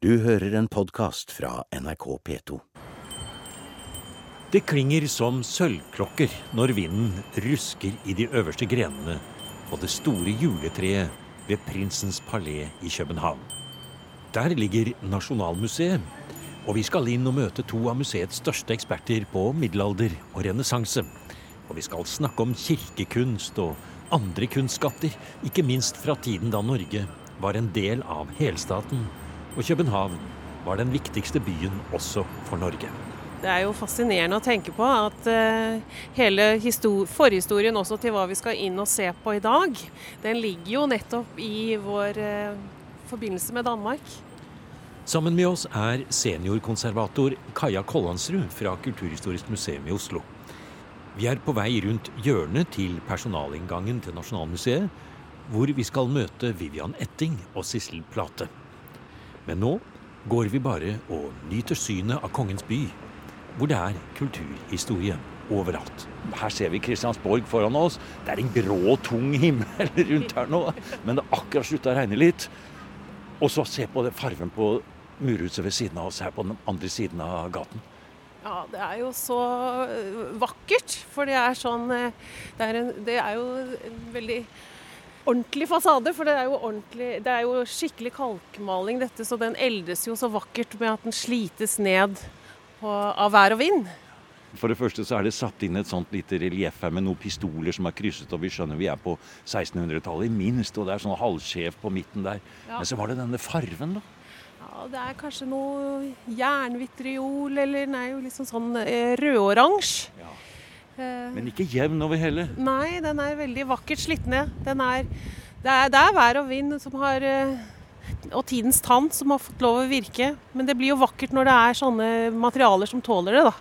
Du hører en podkast fra NRK P2. Det klinger som sølvklokker når vinden rusker i de øverste grenene på det store juletreet ved Prinsens palé i København. Der ligger Nasjonalmuseet, og vi skal inn og møte to av museets største eksperter på middelalder og renessanse. Og vi skal snakke om kirkekunst og andre kunstskatter, ikke minst fra tiden da Norge var en del av helstaten og København var den viktigste byen også for Norge. Det er jo fascinerende å tenke på at uh, hele forhistorien også til hva vi skal inn og se på i dag, den ligger jo nettopp i vår uh, forbindelse med Danmark. Sammen med oss er seniorkonservator Kaja Kollandsrud fra Kulturhistorisk museum i Oslo. Vi er på vei rundt hjørnet til personalinngangen til Nasjonalmuseet, hvor vi skal møte Vivian Etting og Sissel Plate. Men nå går vi bare og nyter synet av Kongens by, hvor det er kulturhistorie overalt. Her ser vi Kristiansborg foran oss. Det er en grå, tung himmel rundt her nå, men det har akkurat slutta å regne litt. Og så se på det farven på murhuset ved siden av oss her på den andre siden av gaten. Ja, det er jo så vakkert. For det er sånn eh, Det er, en, det er jo en veldig ordentlig fasade, for det er, det er, jo skikkelig kalkmaling dette, så den eldes jo så vakkert med at den slites ned på, av vær og vind. For det første så er det satt inn et sånt lite relieff her med noen pistoler som er krysset, og vi skjønner vi er på 1600-tallet minst, og det er sånn halvskjev på midten der. Ja. Men så var det denne farven, da. Ja, det er kanskje noe jernvitriol, eller nei, liksom sånn eh, rødoransje. Ja. Eh, Men ikke jevn over hele? Nei, den er veldig vakkert slitt ned. Den er, det, er, det er vær og vind som har eh, og tidens tann som har fått lov å virke. Men det blir jo vakkert når det er sånne materialer som tåler det, da.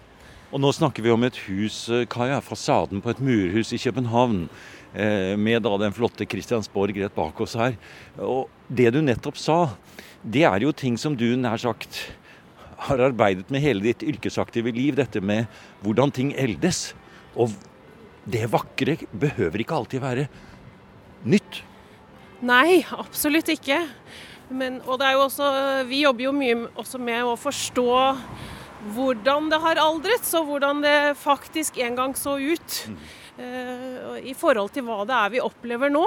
Og nå snakker vi om et hus, eh, Kaja, fasaden på et murhus i København. Med da den flotte Christiansborg rett bak oss her. Og det du nettopp sa, det er jo ting som du nær sagt har arbeidet med hele ditt yrkesaktive liv. Dette med hvordan ting eldes. Og det vakre behøver ikke alltid være nytt. Nei, absolutt ikke. Men, og det er jo også, vi jobber jo mye også med å forstå hvordan det har aldret, og hvordan det faktisk en gang så ut. Mm. Uh, I forhold til hva det er vi opplever nå.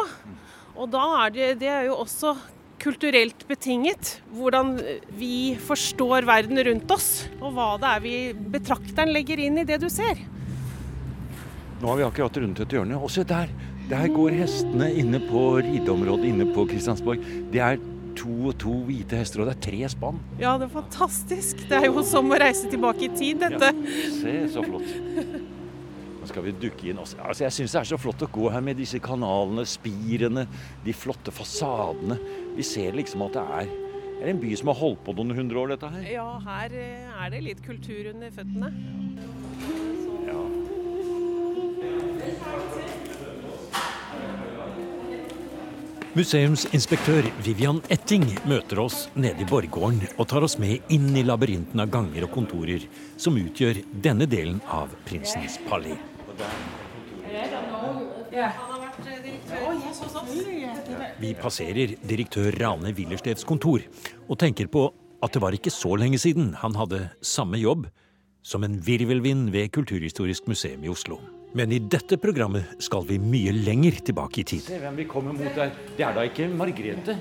Og da er det, det er jo også kulturelt betinget. Hvordan vi forstår verden rundt oss, og hva det er vi betrakteren legger inn i det du ser. Nå har vi akkurat rundt et hjørne. Og se der! Der går hestene inne på rideområdet inne på Kristiansborg. Det er to og to hvite hester, og det er tre spann. Ja, det er fantastisk. Det er jo som å reise tilbake i tid, dette. Ja, se, så flott. Nå skal vi dukke inn. også. Altså, jeg syns det er så flott å gå her med disse kanalene, spirene, de flotte fasadene. Vi ser liksom at det er, er en by som har holdt på noen hundre år, dette her. Ja, her eh, er det litt kultur under føttene. Museumsinspektør Vivian Etting møter oss nede i borggården og tar oss med inn i labyrinten av ganger og kontorer som utgjør denne delen av prinsens palé. Vi passerer direktør Rane Willersteds kontor og tenker på at det var ikke så lenge siden han hadde samme jobb som en virvelvind ved Kulturhistorisk museum i Oslo. Men i dette programmet skal vi mye lenger tilbake i tid. Se hvem vi kommer mot der. Det er da ikke Margrethe?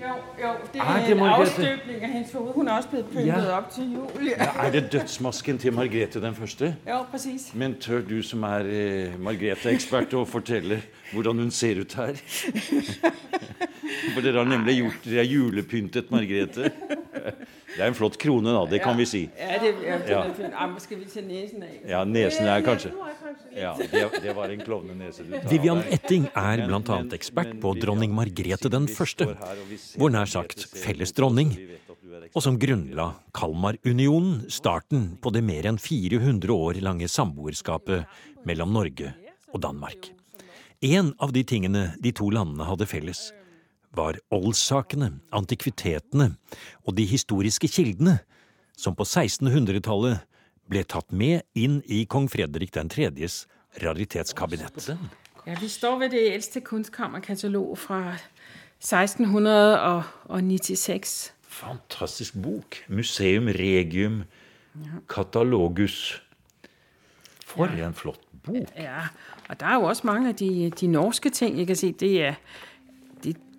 Jo, jo, det er, er det en avstøpning av hennes hode. Hun er også blitt pyntet ja. opp til jul. Ja, er det dødsmasken til Margrethe den første? Ja, precis. Men tør du som er eh, Margrethe-ekspert å fortelle hvordan hun ser ut her? For dere har nemlig gjort dere julepyntet Margrethe. Det er en flott krone, da. Det kan vi si. Ja, det, ja, ja. Skal vi se nesen av? Ja, nesen er kanskje Ja, det, det var en klovnenese du tar. Vivian Etting er bl.a. ekspert på dronning Margrethe den første, vår nær sagt felles dronning, og som grunnla Kalmarunionen, starten på det mer enn 400 år lange samboerskapet mellom Norge og Danmark. En av de tingene de to landene hadde felles, var oldssakene, antikvitetene og de historiske kildene som på 1600-tallet ble tatt med inn i kong Fredrik 3.s raritetskabinett. Ja, Vi står ved det eldste kunstkammerkatalog fra 1696 Fantastisk bok. Museum Regium Catalogus. For en flott bok. Ja, og der er jo også mange av de, de norske ting jeg kan si. Det er,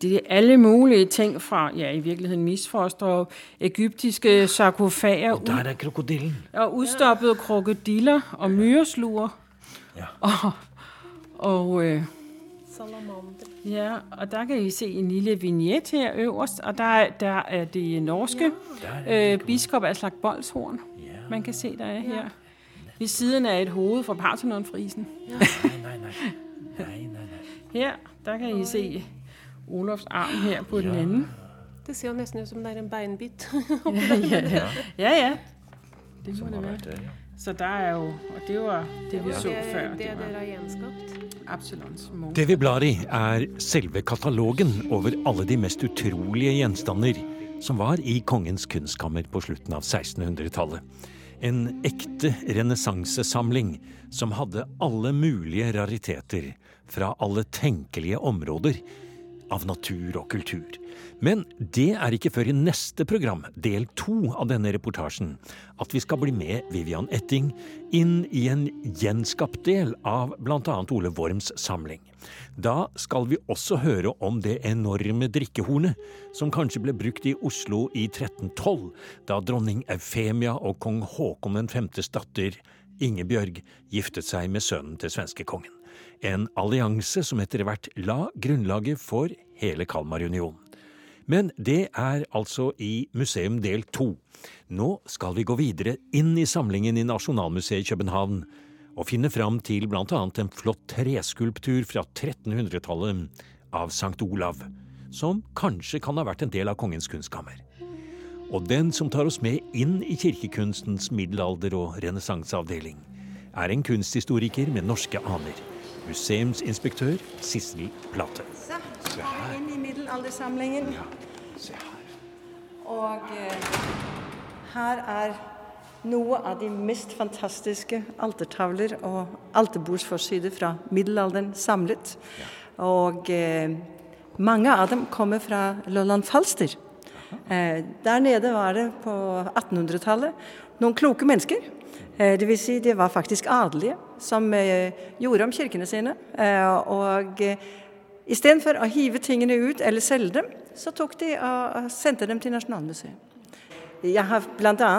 det, er alle mulige ting fra ja, i virkeligheten misfoster og egyptiske sarkofager. Og der er krokodillen. Og udstoppede krokodiller og myresluer. Ja. Og, og øh, Ja, og der kan I se en lille vignett her øverst, og der, der er det norske øh, biskop Aslak Bolshorn, man kan se, der er her. Ved siden af et hoved fra Parthenonfrisen. Nei, nei, nei. nei, nei, nei. Her, der kan I se Olofs arm her på den anden. Det ser jo nesten ut som det er en beinbit. Ja, ja. Det må det være. ja. Så der er jo, og det var det vi så før, det det dere har gjenskapt. Det vi blar i, er selve katalogen over alle de mest utrolige gjenstander som var i kongens kunstkammer på slutten av 1600-tallet. En ekte renessansesamling som hadde alle mulige rariteter fra alle tenkelige områder av natur og kultur. Men det er ikke før i neste program, del to av denne reportasjen, at vi skal bli med Vivian Etting inn i en gjenskapt del av bl.a. Ole Worms samling. Da skal vi også høre om det enorme drikkehornet som kanskje ble brukt i Oslo i 1312, da dronning Eufemia og kong Haakon 5.s datter Ingebjørg giftet seg med sønnen til svenskekongen. En allianse som etter hvert la grunnlaget for hele Kalmarunionen. Men det er altså i Museum del to. Nå skal vi gå videre inn i samlingen i Nasjonalmuseet i København og finne fram til annet en flott treskulptur fra 1300-tallet av Sankt Olav, som kanskje kan ha vært en del av kongens kunstkammer. Og den som tar oss med inn i kirkekunstens middelalder- og renessanseavdeling, er en kunsthistoriker med norske aner. Museumsinspektør Sissel Plate. Så er vi inne i middelaldersamlingen. Se her. Og eh, her er noe av de mest fantastiske altertavler og alterbordsforsider fra middelalderen samlet. Og eh, mange av dem kommer fra Lolland Falster. Eh, der nede var det på 1800-tallet noen kloke mennesker. Eh, det vil si, det var faktisk adelige som eh, gjorde om kirkene sine. Og Istedenfor å hive tingene ut eller selge dem, så tok de og sendte dem til Nasjonalmuseet. Jeg har bl.a.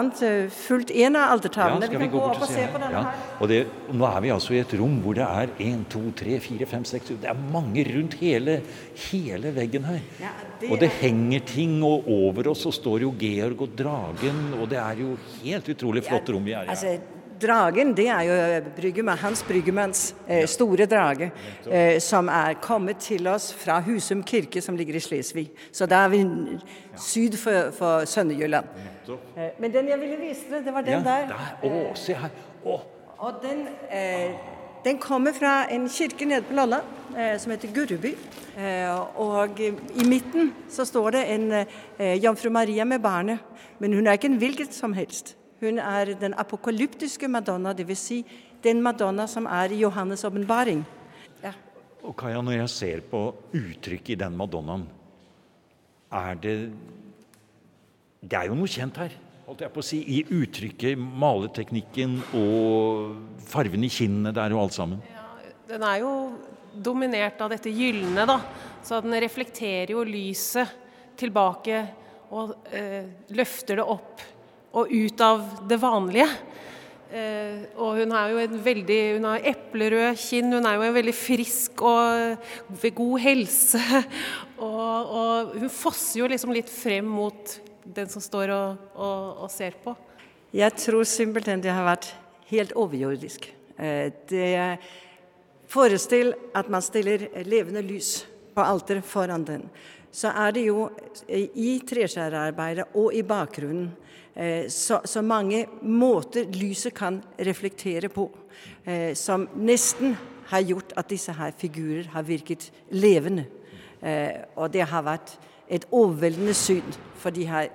fulgt en av Ja, altertavlene. kan vi gå opp og se på denne Ja. her. Og det, nå er vi altså i et rom hvor det er én, to, tre, fire, fem, seks Det er mange rundt hele, hele veggen her. Ja, det og det er- henger ting, og over oss så står jo Georg og dragen, og det er jo helt utrolig flott rom vi er i. Altså, dragen, det er jo bryggemann, Hans Bryggemanns eh, store drage, eh, som er kommet til oss fra Husum kirke, som ligger i Slesvig. Så da er vi syd for, for Sønderjylland. Eh, men den jeg ville vise dere, det var den ja, der. Å, se her. Og den, eh, den kommer fra en kirke nede på Lolland eh, som heter Gurreby. Eh, og eh, i midten så står det en eh, jomfru Maria med barnet. Men hun er ikke en hvilket som helst. Hun er den apokalyptiske madonna, dvs. Si den madonna som er i Johannes' åpenbaring. Ja. Og Kaja, når jeg ser på uttrykket i den madonnaen, er det Det er jo noe kjent her, holdt jeg på å si. I uttrykket, maleteknikken og farven i kinnene der og alt sammen. Ja, Den er jo dominert av dette gylne, da. Så den reflekterer jo lyset tilbake og eh, løfter det opp og ut av det vanlige. Eh, og hun er jo en veldig Hun har eplerød kinn, hun er jo en veldig frisk og ved god helse. Og, og hun fosser jo liksom litt frem mot den som står og, og, og ser på. Jeg tror simpelthen det har vært helt overjordisk. Eh, Det Forestill at man stiller levende lys på alteret foran den. Så er det jo i treskjærerarbeidet og i bakgrunnen så, så mange måter lyset kan reflektere på, eh, som nesten har gjort at disse her figurer har virket levende. Eh, og det har vært et overveldende syn for de her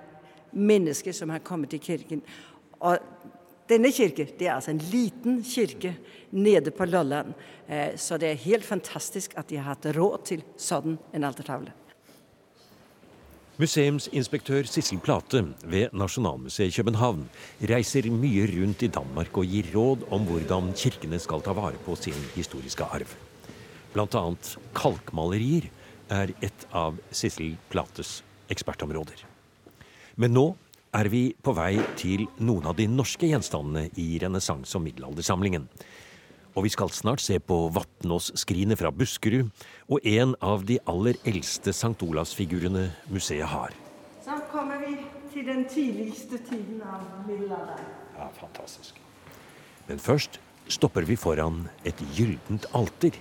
mennesker som har kommet til kirken. Og denne kirke det er altså en liten kirke nede på Lolland. Eh, så det er helt fantastisk at de har hatt råd til sånn en altertavle. Museumsinspektør Sissel Plate ved Nasjonalmuseet i København reiser mye rundt i Danmark og gir råd om hvordan kirkene skal ta vare på sin historiske arv. Annet kalkmalerier er et av Sissel Plates ekspertområder. Men nå er vi på vei til noen av de norske gjenstandene i renessanse- og middelaldersamlingen. Og vi skal snart se på Vatnås-skrinet fra Buskerud og en av de aller eldste St. Olavs-figurene museet har. Så kommer vi til den tidligste tiden av middelalderen. Ja, fantastisk. Men først stopper vi foran et gyllent alter.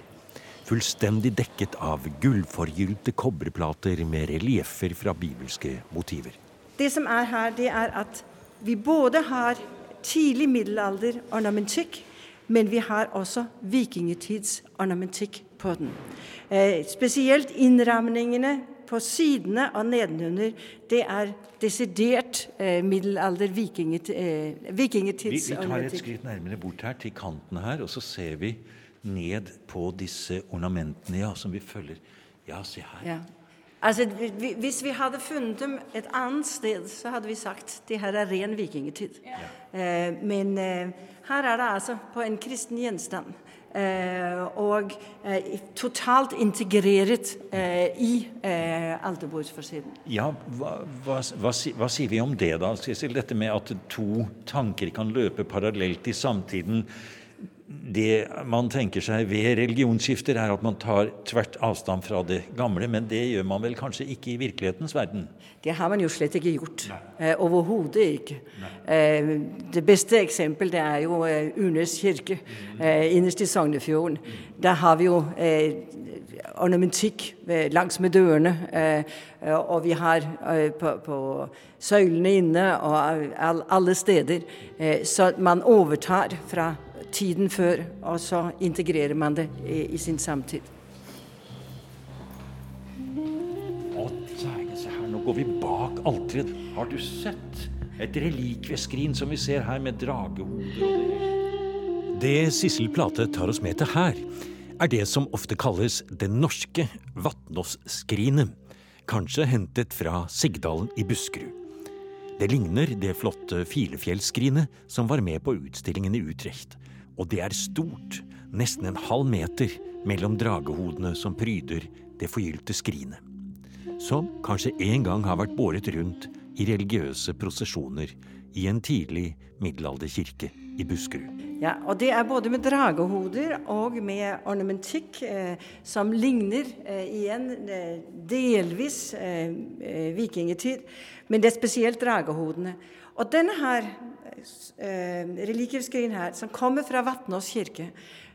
Fullstendig dekket av gullforgylte kobberplater med relieffer fra bibelske motiver. Det som er her, det er at vi både har tidlig middelalder ornamentikk, men vi har også vikingetids ornamentikk på den. Eh, spesielt innramningene på sidene og nedenunder, det er desidert eh, middelalder vikinget, eh, Vi, vikingetids vi tar et skritt nærmere bort her, til kanten her, og så ser vi ned på disse ornamentene ja, som vi følger. Ja, se her. Ja. Altså, vi- Hvis vi hadde funnet dem et annet sted, så hadde vi sagt det her er ren vikingtid. Eh, men eh, her er det altså på en kristen gjenstand. Eh, og eh, totalt integreret eh, i eh, alterbordsforsiden. Ja, hva, hva, hva, hva sier vi om det, da? Sissel? Dette med at to tanker kan løpe parallelt i samtiden. Det man tenker seg ved religionsskifter, er at man tar tvert avstand fra det gamle, men det gjør man vel kanskje ikke i virkelighetens verden? Det har man jo slett ikke gjort. Eh, Overhodet ikke. Eh, det beste eksempel det er jo eh, Unes kirke eh, innerst i Sognefjorden. Der har vi jo eh, ornamentikk eh, langs med dørene. Eh, og vi har på, på søylene inne og all, alle steder. Så man overtar fra tiden før, og så integrerer man det i, i sin samtid. Å, se her, nå går vi bak alteret. Har du sett? Et relikvieskrin som vi ser her, med dragehoder og det Det Sissel Plate tar oss med til her, er det som ofte kalles det norske Vatnås-skrinet. Kanskje hentet fra Sigdalen i Buskerud. Det ligner det flotte Filefjellskrinet som var med på utstillingen i Utrecht. Og det er stort, nesten en halv meter mellom dragehodene som pryder det forgylte skrinet. Som kanskje en gang har vært båret rundt i religiøse prosesjoner i en tidlig middelalderkirke i Buskerud. Ja, og det er både med dragehoder og med ornamentikk eh, som ligner eh, igjen eh, delvis eh, eh, vikingtid, men det er spesielt dragehodene. Og denne her eh, religieskrin her, som kommer fra Vatnås kirke,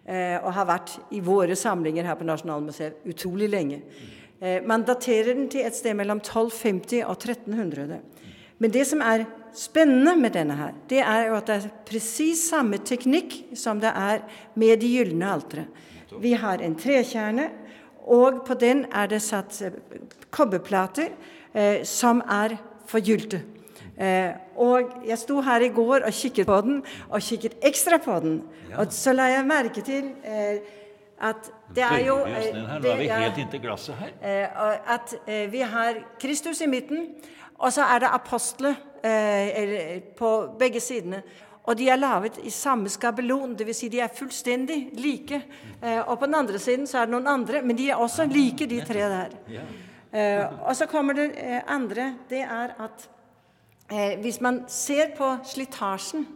eh, og har vært i våre samlinger her på Nasjonalmuseet utrolig lenge. Eh, man daterer den til et sted mellom 1250 og 1300. Men det som er spennende med denne her, det er jo at det er presis samme teknikk som det er med de gylne altere. Vi har en trekjerne, og på den er det satt kobberplater eh, som er forgylte. Eh, og jeg sto her i går og kikket på den, og kikket ekstra på den. Og så la jeg merke til eh, at det er jo det. Eh, og at eh, vi har Kristus i midten, og så er det apostle eh, på begge sidene. Og de er laget i samme skabelon, dvs. Si de er fullstendig like. Eh, og på den andre siden så er det noen andre, men de er også like, de tre der. Eh, og så kommer det eh, andre, det er at eh, hvis man ser på slitasjen,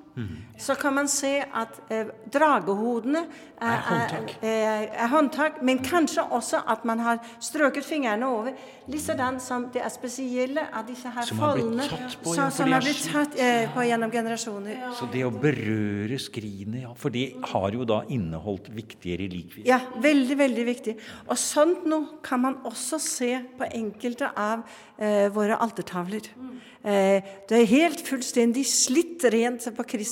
så kan man se at eh, dragehodene er, er, er, er håndtak, men kanskje også at man har strøket fingrene over. Likedan som det er spesielle av disse her Som foldene på, så- som har blitt tatt eh, på gjennom generasjoner. Så det å berøre skrinet, ja, for det har jo da inneholdt viktige relikvier. Ja, veldig, veldig viktig. Og sånt noe kan man også se på enkelte av eh, våre altertavler. Eh, det er helt fullstendig slitt rent på Kristus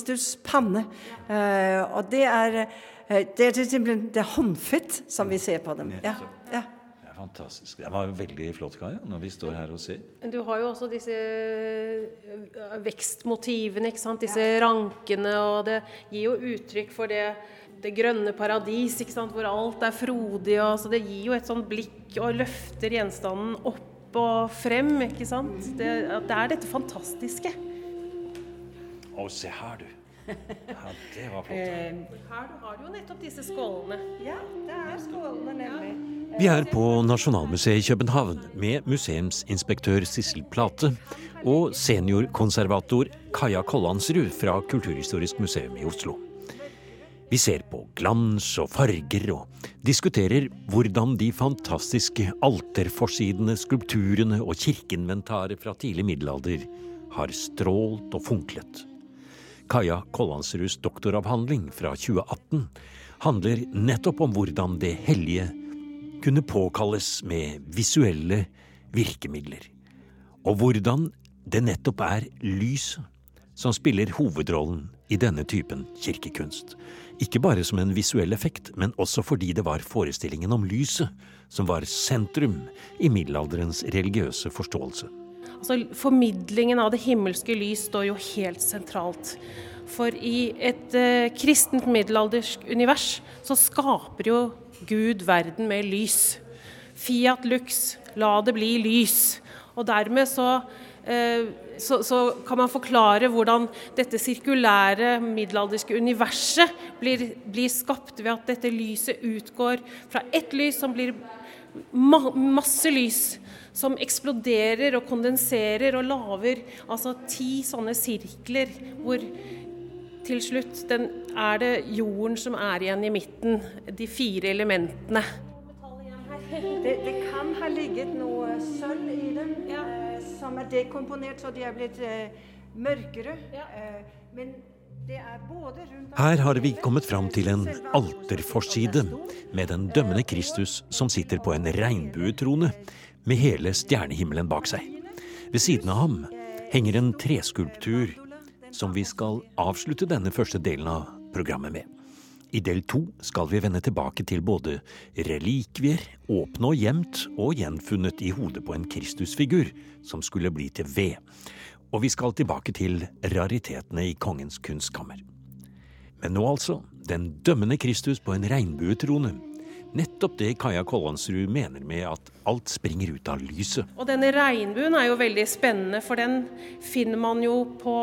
panne. Eh, og det er, eh, det er simpelthen det er håndfett som vi ser på dem. Ja, ja. Det er fantastisk. Det var veldig flott, Kaja, når vi står her og ser. Du har jo også disse øh, vekstmotivene, ikke sant? disse rankene, og det gir jo uttrykk for det, det grønne paradis, ikke sant? hvor alt er frodig. Og, så det gir jo et sånt blikk og løfter gjenstanden opp og frem, ikke sant. Det, det er dette fantastiske. Å, se her, du. Ja, det var flott. Her har du jo nettopp disse skålene. Ja, det er skålene, nemlig. Vi er på Nasjonalmuseet i København med museumsinspektør Sissel Plate og seniorkonservator Kaja Kollandsrud fra Kulturhistorisk museum i Oslo. Vi ser på glans og farger og diskuterer hvordan de fantastiske alterforsidene, skulpturene og kirkeinventaret fra tidlig middelalder har strålt og funklet. Kaja Kollandsruds doktoravhandling fra 2018 handler nettopp om hvordan det hellige kunne påkalles med visuelle virkemidler, og hvordan det nettopp er lyset som spiller hovedrollen i denne typen kirkekunst. Ikke bare som en visuell effekt, men også fordi det var forestillingen om lyset som var sentrum i middelalderens religiøse forståelse. Altså, formidlingen av det himmelske lys står jo helt sentralt. For i et eh, kristent middelaldersk univers så skaper jo Gud verden med lys. Fiat lux, la det bli lys. Og dermed så, eh, så, så kan man forklare hvordan dette sirkulære middelalderske universet blir, blir skapt ved at dette lyset utgår fra ett lys som blir ma masse lys som eksploderer og kondenserer og lager altså ti sånne sirkler hvor til slutt den, er det jorden som er igjen i midten. De fire elementene. Det, det kan ha ligget noe sølv i dem eh, som er dekomponert, så de er blitt eh, mørkere. Eh, men er Her har vi kommet fram til en alterforside med den dømmende Kristus som sitter på en regnbuetrone med hele stjernehimmelen bak seg. Ved siden av ham henger en treskulptur som vi skal avslutte denne første delen av programmet med. I del to skal vi vende tilbake til både relikvier, åpne og gjemt, og gjenfunnet i hodet på en Kristusfigur som skulle bli til ved. Og vi skal tilbake til raritetene i kongens kunstkammer. Men nå altså den dømmende Kristus på en regnbuetrone. Nettopp det Kaja Kollandsrud mener med at alt springer ut av lyset. Og denne regnbuen er jo veldig spennende, for den finner man jo på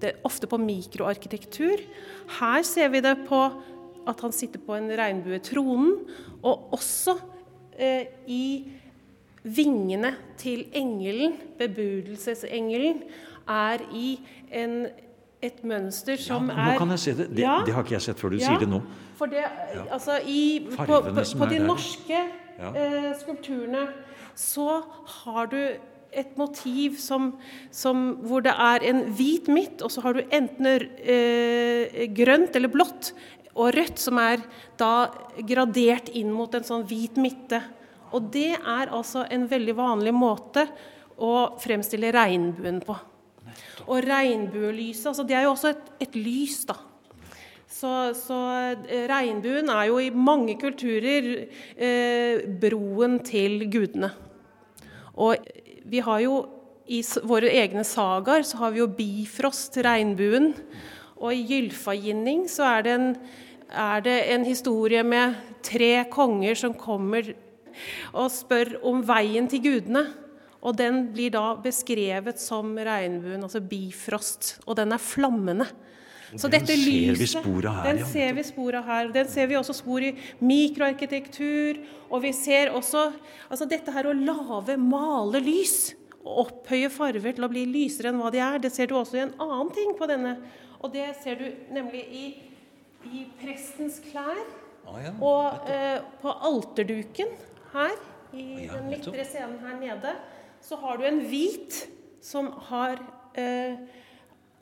det, ofte på mikroarkitektur. Her ser vi det på at han sitter på en regnbuetronen, og også eh, i vingene til engelen, bebudelsesengelen, er i en, et mønster som ja, er Nå kan jeg se det. Det, Ja. det har ikke jeg sett før du Ja, sier det nå. For det, altså i, på, på, på de norske eh, skulpturene så har du et motiv som, som, hvor det er en hvit midt, og så har du enten eh, grønt eller blått og rødt, som er da gradert inn mot en sånn hvit midte. Og det er altså en veldig vanlig måte å fremstille regnbuen på. Og regnbuelyset, altså det er jo også et, et lys, da. Så, så eh, regnbuen er jo i mange kulturer eh, broen til gudene. Og vi har jo i våre egne sagaer så har vi jo Bifrost, regnbuen. Og i Gylfaginning så er det, en, er det en historie med tre konger som kommer og spør om veien til gudene. Og den blir da beskrevet som regnbuen, altså Bifrost. Og den er flammende. Så Den dette vi lyset, spor av her, den ja. ser vi spor av her. Den ser vi også spor i mikroarkitektur. Og vi ser også altså dette her å lage, male lys og opphøye farver til å bli lysere enn hva de er. Det ser du også i en annen ting på denne. Og det ser du nemlig i, i prestens klær. Og eh, på alterduken her, i Ja, den midtre scenen her nede, så har du en hvit som har eh,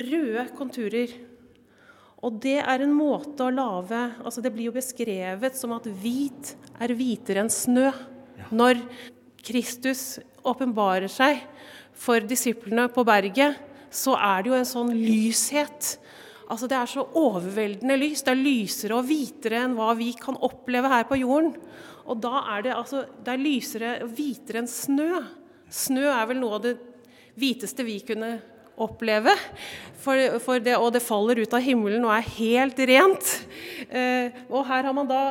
røde konturer. Og det er en måte å lage altså Det blir jo beskrevet som at hvit er hvitere enn snø. Når Kristus åpenbarer seg for disiplene på berget, så er det jo en sånn lyshet. Altså Det er så overveldende lys. Det er lysere og hvitere enn hva vi kan oppleve her på jorden. Og da er det altså Det er lysere og hvitere enn snø. Snø er vel noe av det hviteste vi kunne oppleve. For, for det, og det faller ut av himmelen og er helt rent. Eh, og her har man da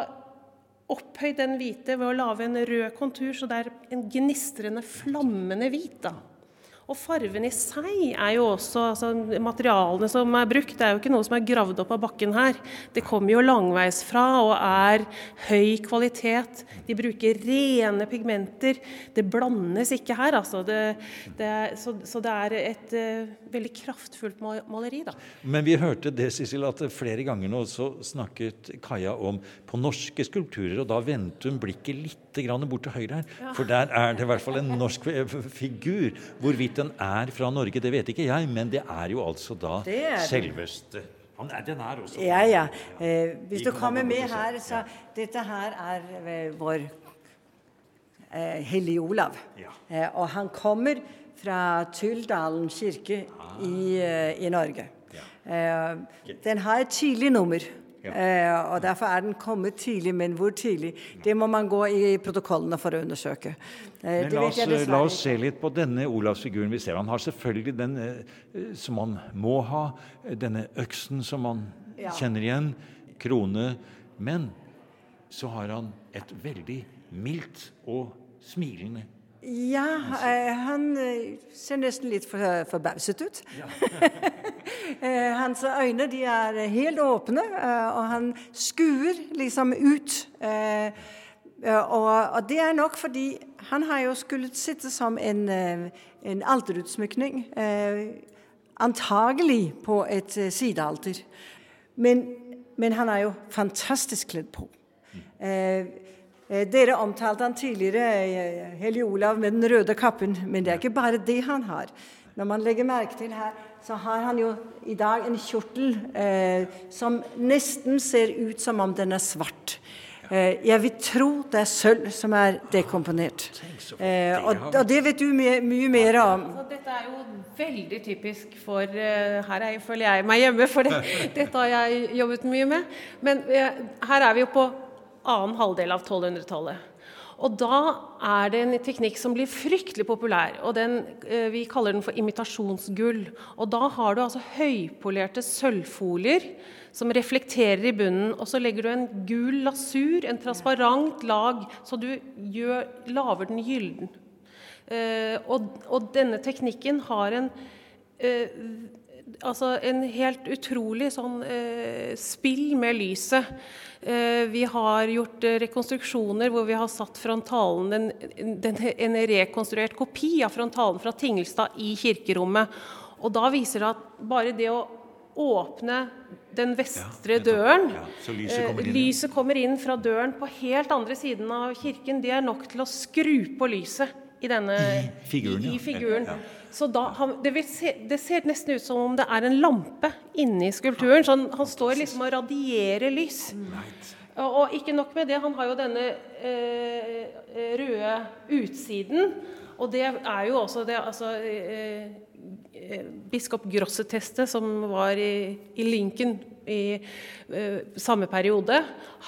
opphøyd den hvite ved å lage en rød kontur, så det er en gnistrende, flammende hvit. da. Og farven i seg er jo også altså Materialene som er brukt, det er jo ikke noe som er gravd opp av bakken her. Det kommer jo langveisfra og er høy kvalitet. De bruker rene pigmenter. Det blandes ikke her, altså. Det, det så, så, det er et uh, veldig kraftfullt maleri, da. Men vi hørte det, Sissel, at flere ganger nå så snakket Kaja om på norske skulpturer, og da vendte hun blikket litt bort til høyre her. For der er det i hvert fall en norsk figur. Hvorvidt den er fra Norge, det vet ikke jeg, men det er jo altså da selveste den er også Ja, ja. Eh, hvis du kommer med her, så Dette her er eh, vår eh, Hellige Olav. Ja. Eh, og han kommer fra Tyldalen kirke ah. i, eh, i, Norge. Ja. Eh, den har et tidlig nummer. Ja. og Derfor er den kommet tidlig, men hvor tidlig? Det må man gå i protokollene for å undersøke. Eh, men la oss, la oss, se litt på denne Olavsfiguren vi ser. Han har selvfølgelig den eh, som han må ha, denne øksen som man ja. kjenner igjen, krone. Men så har han et veldig mildt og smilende ja, eh, han eh, ser nesten litt forbauset ut. Ja. eh, hans øyne de er helt åpne, eh, og han skuer liksom ut. Eh, og, det er nok fordi han har jo skulle sitte som en, eh, en alterutsmykning. antagelig på et sidealter. Men, men, han er jo fantastisk kledd på. Eh, dere omtalte han tidligere, Helge Olav med den røde kappen, men det er ikke bare det han har. Når man legger merke til her, så har han jo i dag en kjortel eh, som nesten ser ut som om den er svart. Eh, jeg vil tro det er sølv som er dekomponert. Eh, og, og, det vet du mye, mye mer om. dette er jo veldig typisk for uh, Her er, føler jeg meg hjemme, for det, dette har jeg jobbet mye med. Men her er vi jo på annen halvdel av 1200-tallet. Og da er det en teknikk som blir fryktelig populær. og den, eh, Vi kaller den for imitasjonsgull. Og Da har du altså høypolerte sølvfolier som reflekterer i bunnen. Og så legger du en gul lasur, en transparent lag, så du gjør, lager den gylden. Eh, og, og, denne teknikken har en eh, altså en helt utrolig sånn eh, spill med lyset. Eh, vi har gjort eh, rekonstruksjoner hvor vi har satt frontalen, den, den, en rekonstruert kopi av frontalen fra Tingelstad i kirkerommet. Og da viser det at bare det å åpne den vestre ja, døren ja, lyset, kommer eh, lyset kommer inn fra døren på helt andre siden av kirken. Det er nok til å skru på lyset i denne I figuren. I, i figuren. Ja. Så da, han, det, se, det, ser nesten ut som om det er en lampe inni skulpturen. Så han, han står liksom og radierer lys. Og, og, ikke nok med det, han har jo denne eh, røde utsiden. Og det er jo også det altså, eh, eh Biskop Grosseteste, som var i, i Lincoln i eh, samme periode.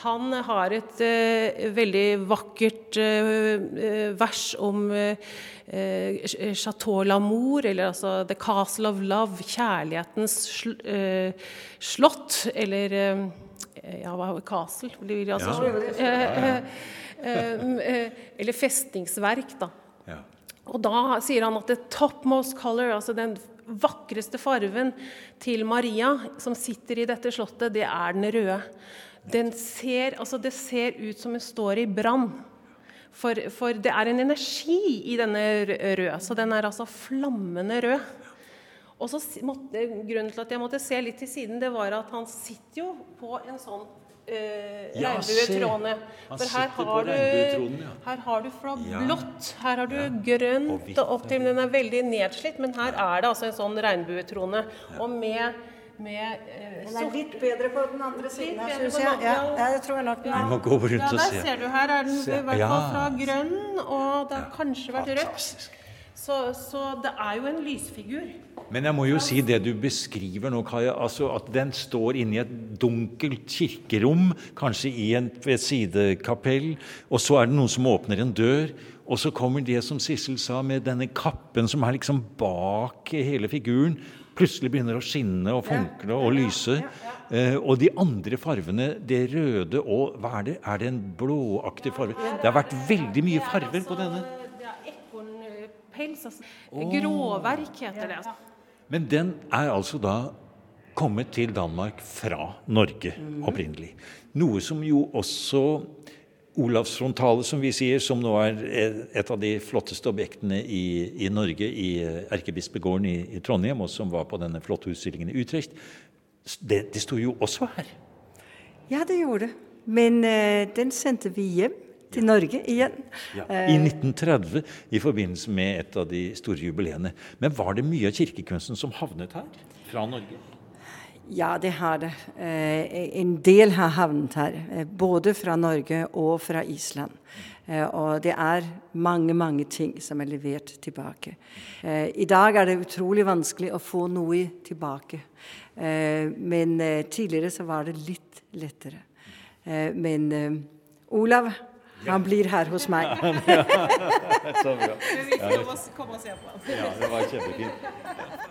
Han har et eh, veldig vakkert uh, vers om Chateau Lamour, eller altså The Castle of Love, kjærlighetens sl slott, eller ja, hva er castle? Blir det altså, ja. eller festningsverk, da. Ja. Og da sier han at the topmost color, altså den vakreste farven til Maria, som sitter i dette slottet, det er den røde. Den ser, altså det ser ut som hun står i brann. For, for, det er en energi i denne røde, så den er altså flammende rød. Og så måtte, Grunnen til at jeg måtte se litt til siden, det var at han sitter jo på en sånn eh, ja, regnbuetrådene. For her har, du, ja. her har du fra blått, her har du grønt og opp til Den er veldig nedslitt, men her er det altså en sånn regnbuetrone. Og med med eh, Den er litt bedre på den andre siden her, syns jeg. Ja, jeg tror nok den er. må gå rundt ja, der ser du. Her er den i hvert fall fra grønn, og det har kanskje vært rødt. Så, så det er jo en lysfigur. Men jeg må jo si det du beskriver nå, Kaja, altså at den står inne i et dunkelt kirkerom, kanskje i en, et sidekapell, og så er det noen som åpner en dør, og så kommer det som Sissel sa, med denne kappen som er liksom bak hele figuren, plutselig begynner å skinne og funkle og lyse. Eh, og de andre farvene, det røde og hva er det? Er det en blåaktig farve? Det har vært veldig mye farver på denne. Det er ekornpels. Altså. Gråverk heter det. Men den er altså da kommet til Danmark fra Norge opprinnelig. Noe som jo også Olavsfrontale, som vi sier, som nå er et av de flotteste objektene i, i Norge, i Erkebispegården i, i, Trondheim, og som var på denne flotte utstillingen i Utrecht, det, det sto jo også her. Ja, det gjorde det. Men uh, den sendte vi hjem til Norge igjen. Ja, I 1930 i forbindelse med et av de store jubileene. Men var det mye av kirkekunsten som havnet her fra Norge? Ja, det har det. En del har havnet her. Både fra Norge og fra Island. Og det er mange, mange ting som er levert tilbake. I dag er det utrolig vanskelig å få noe tilbake. Men tidligere så var det litt lettere. Men Olav han blir her hos meg. Så bra. Men vi får komme og se på ham. Ja, det var kjempefint.